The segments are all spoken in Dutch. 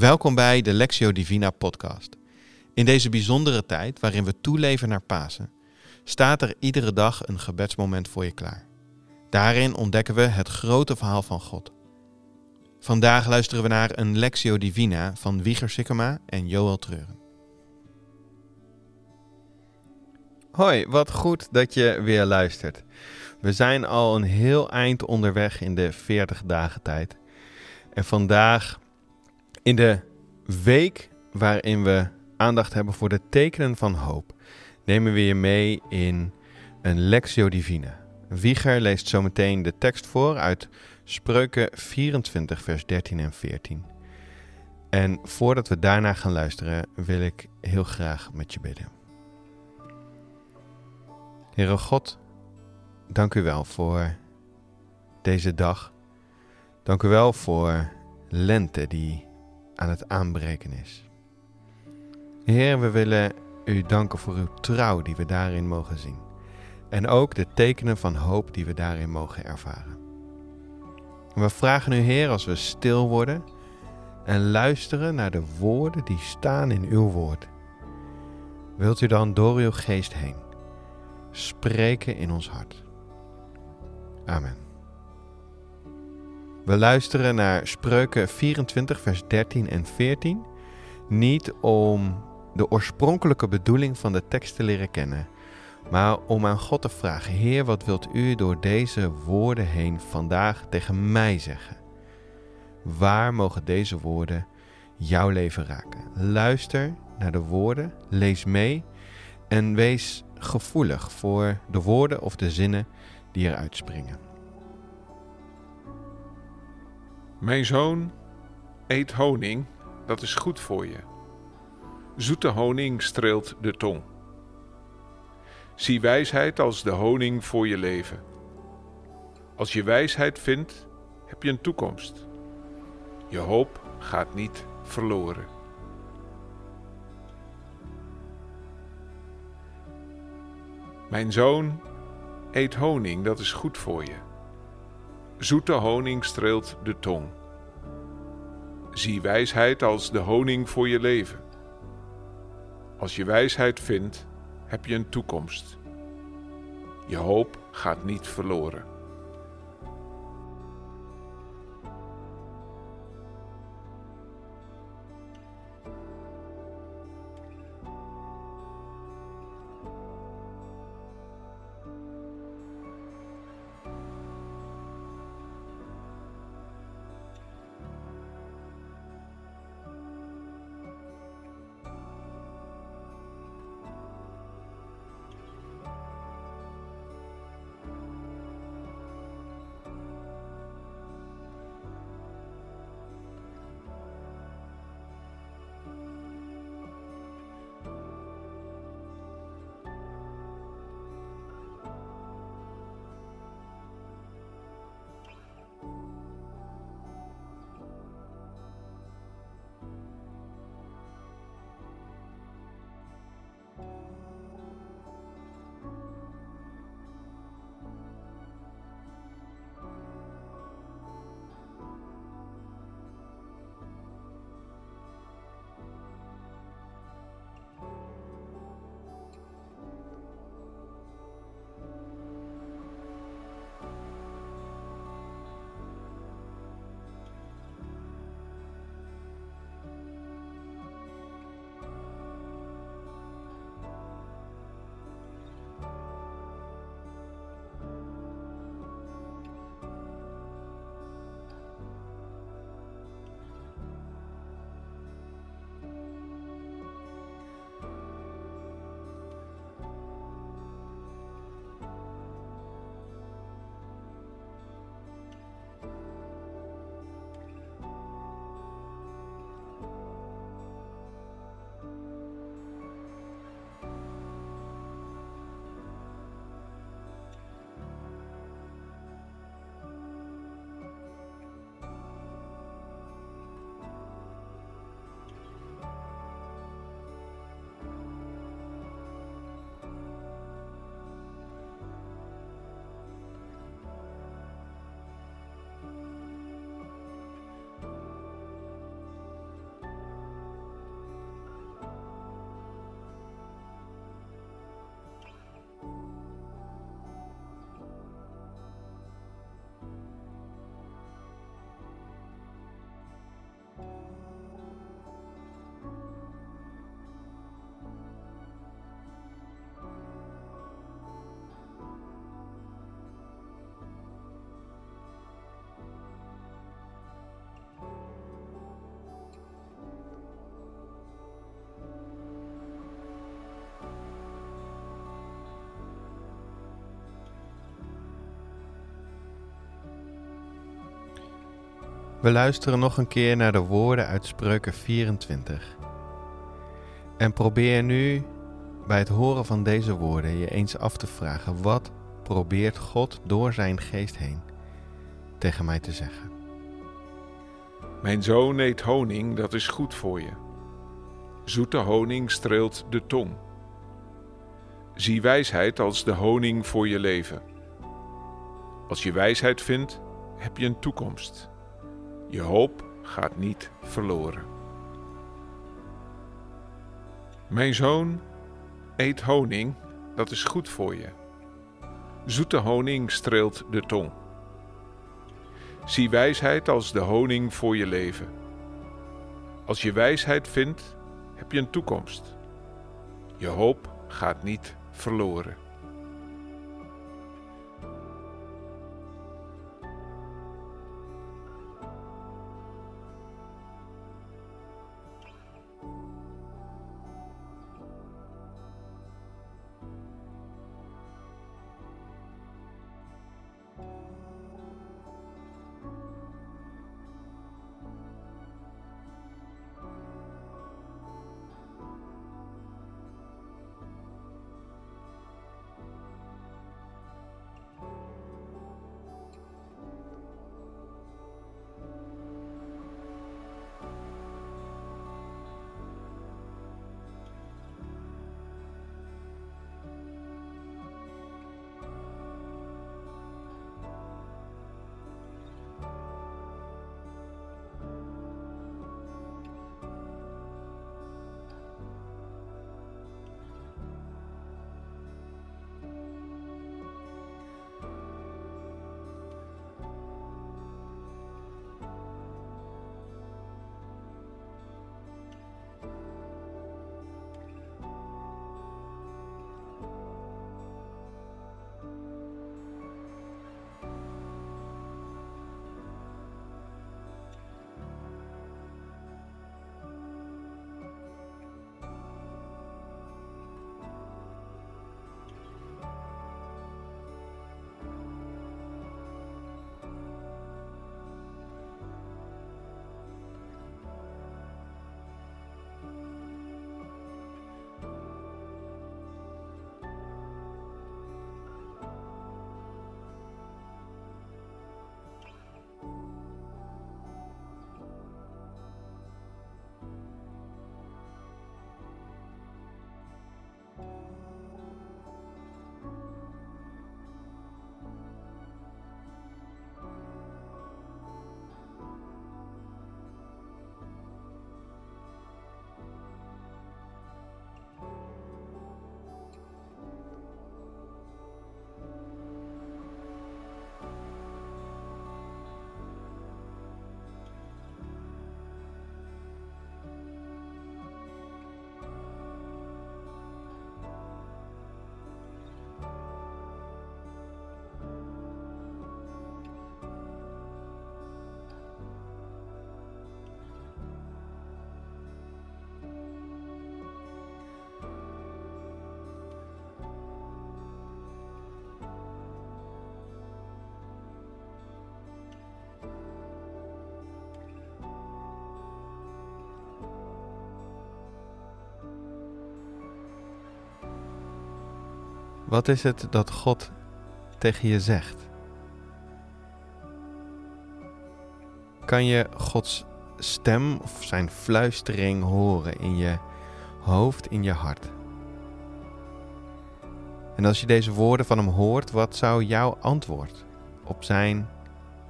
Welkom bij de Lectio Divina podcast. In deze bijzondere tijd waarin we toeleven naar Pasen, staat er iedere dag een gebedsmoment voor je klaar. Daarin ontdekken we het grote verhaal van God. Vandaag luisteren we naar een Lectio Divina van Wieger Sikkema en Joël Treuren. Hoi, wat goed dat je weer luistert. We zijn al een heel eind onderweg in de 40 dagen tijd. En vandaag in de week waarin we aandacht hebben voor de tekenen van hoop, nemen we je mee in een Lectio Divina. Wieger leest zometeen de tekst voor uit Spreuken 24, vers 13 en 14. En voordat we daarna gaan luisteren, wil ik heel graag met je bidden. Heere God, dank u wel voor deze dag. Dank u wel voor lente die aan het aanbreken is. Heer, we willen u danken voor uw trouw die we daarin mogen zien. En ook de tekenen van hoop die we daarin mogen ervaren. we vragen u, Heer, als we stil worden en luisteren naar de woorden die staan in uw woord. Wilt u dan door uw geest heen spreken in ons hart? Amen. We luisteren naar Spreuken 24, vers 13 en 14. Niet om de oorspronkelijke bedoeling van de tekst te leren kennen, maar om aan God te vragen: Heer, wat wilt u door deze woorden heen vandaag tegen mij zeggen? Waar mogen deze woorden jouw leven raken? Luister naar de woorden, lees mee en wees gevoelig voor de woorden of de zinnen die eruit springen. Mijn zoon, eet honing, dat is goed voor je. Zoete honing streelt de tong. Zie wijsheid als de honing voor je leven. Als je wijsheid vindt, heb je een toekomst. Je hoop gaat niet verloren. Mijn zoon, eet honing, dat is goed voor je. Zoete honing streelt de tong. Zie wijsheid als de honing voor je leven. Als je wijsheid vindt, heb je een toekomst. Je hoop gaat niet verloren. We luisteren nog een keer naar de woorden uit Spreuken 24. En probeer nu bij het horen van deze woorden je eens af te vragen: wat probeert God door zijn geest heen tegen mij te zeggen? Mijn zoon eet honing, dat is goed voor je. Zoete honing streelt de tong. Zie wijsheid als de honing voor je leven. Als je wijsheid vindt, heb je een toekomst. Je hoop gaat niet verloren. Mijn zoon, eet honing, dat is goed voor je. Zoete honing streelt de tong. Zie wijsheid als de honing voor je leven. Als je wijsheid vindt, heb je een toekomst. Je hoop gaat niet verloren. Wat is het dat God tegen je zegt? Kan je Gods stem of zijn fluistering horen in je hoofd, in je hart? En als je deze woorden van hem hoort, wat zou jouw antwoord op zijn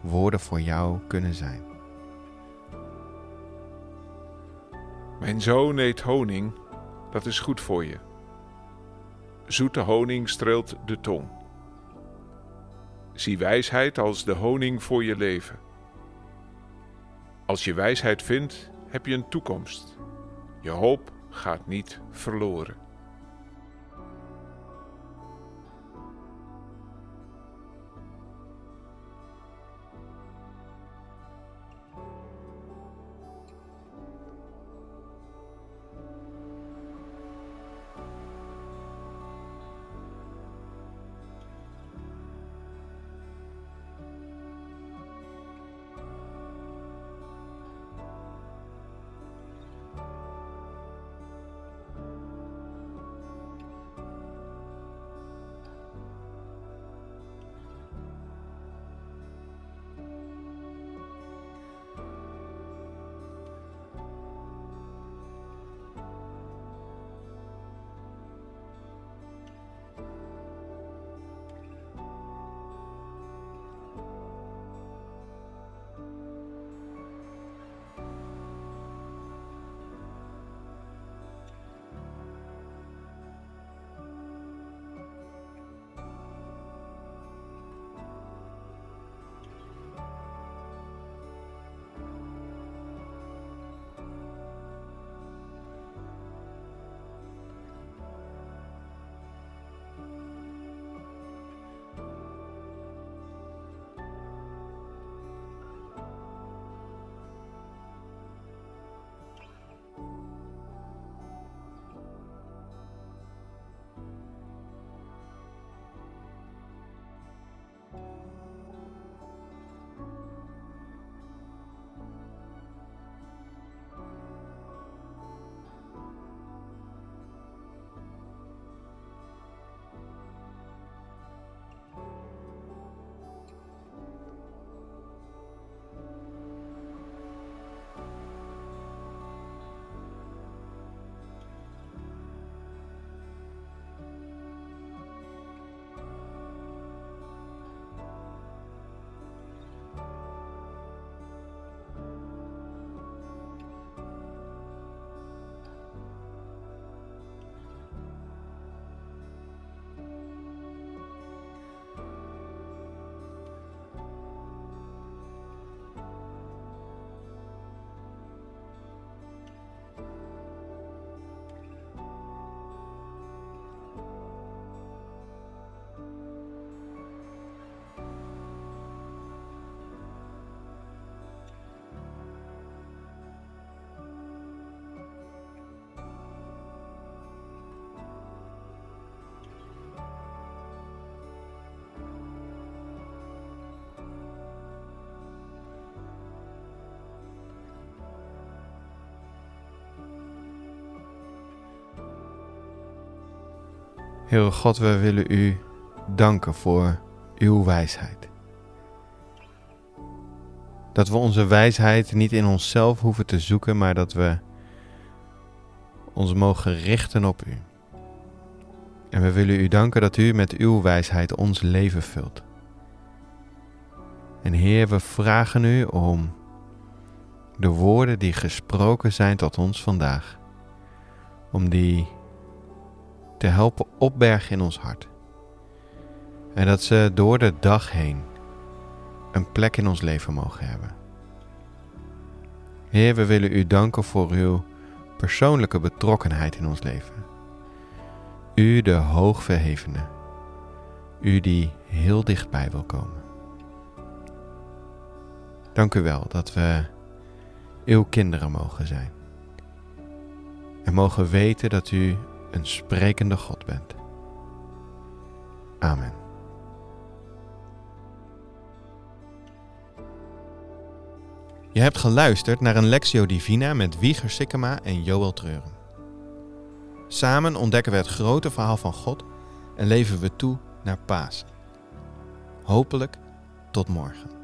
woorden voor jou kunnen zijn? Mijn zoon eet honing, dat is goed voor je. Zoete honing streelt de tong. Zie wijsheid als de honing voor je leven. Als je wijsheid vindt, heb je een toekomst. Je hoop gaat niet verloren. Heere God, we willen u danken voor uw wijsheid. Dat we onze wijsheid niet in onszelf hoeven te zoeken, maar dat we ons mogen richten op u. En we willen u danken dat u met uw wijsheid ons leven vult. En Heer, we vragen u om de woorden die gesproken zijn tot ons vandaag, om die te helpen opbergen in ons hart. En dat ze door de dag heen een plek in ons leven mogen hebben. Heer, we willen u danken voor uw persoonlijke betrokkenheid in ons leven. U de hoogverhevene. U die heel dichtbij wil komen. Dank u wel dat we uw kinderen mogen zijn. En mogen weten dat u een sprekende God bent. Amen. Je hebt geluisterd naar een Lectio Divina met Wieger Sikkema en Joël Treuren. Samen ontdekken we het grote verhaal van God en leven we toe naar Pasen. Hopelijk tot morgen.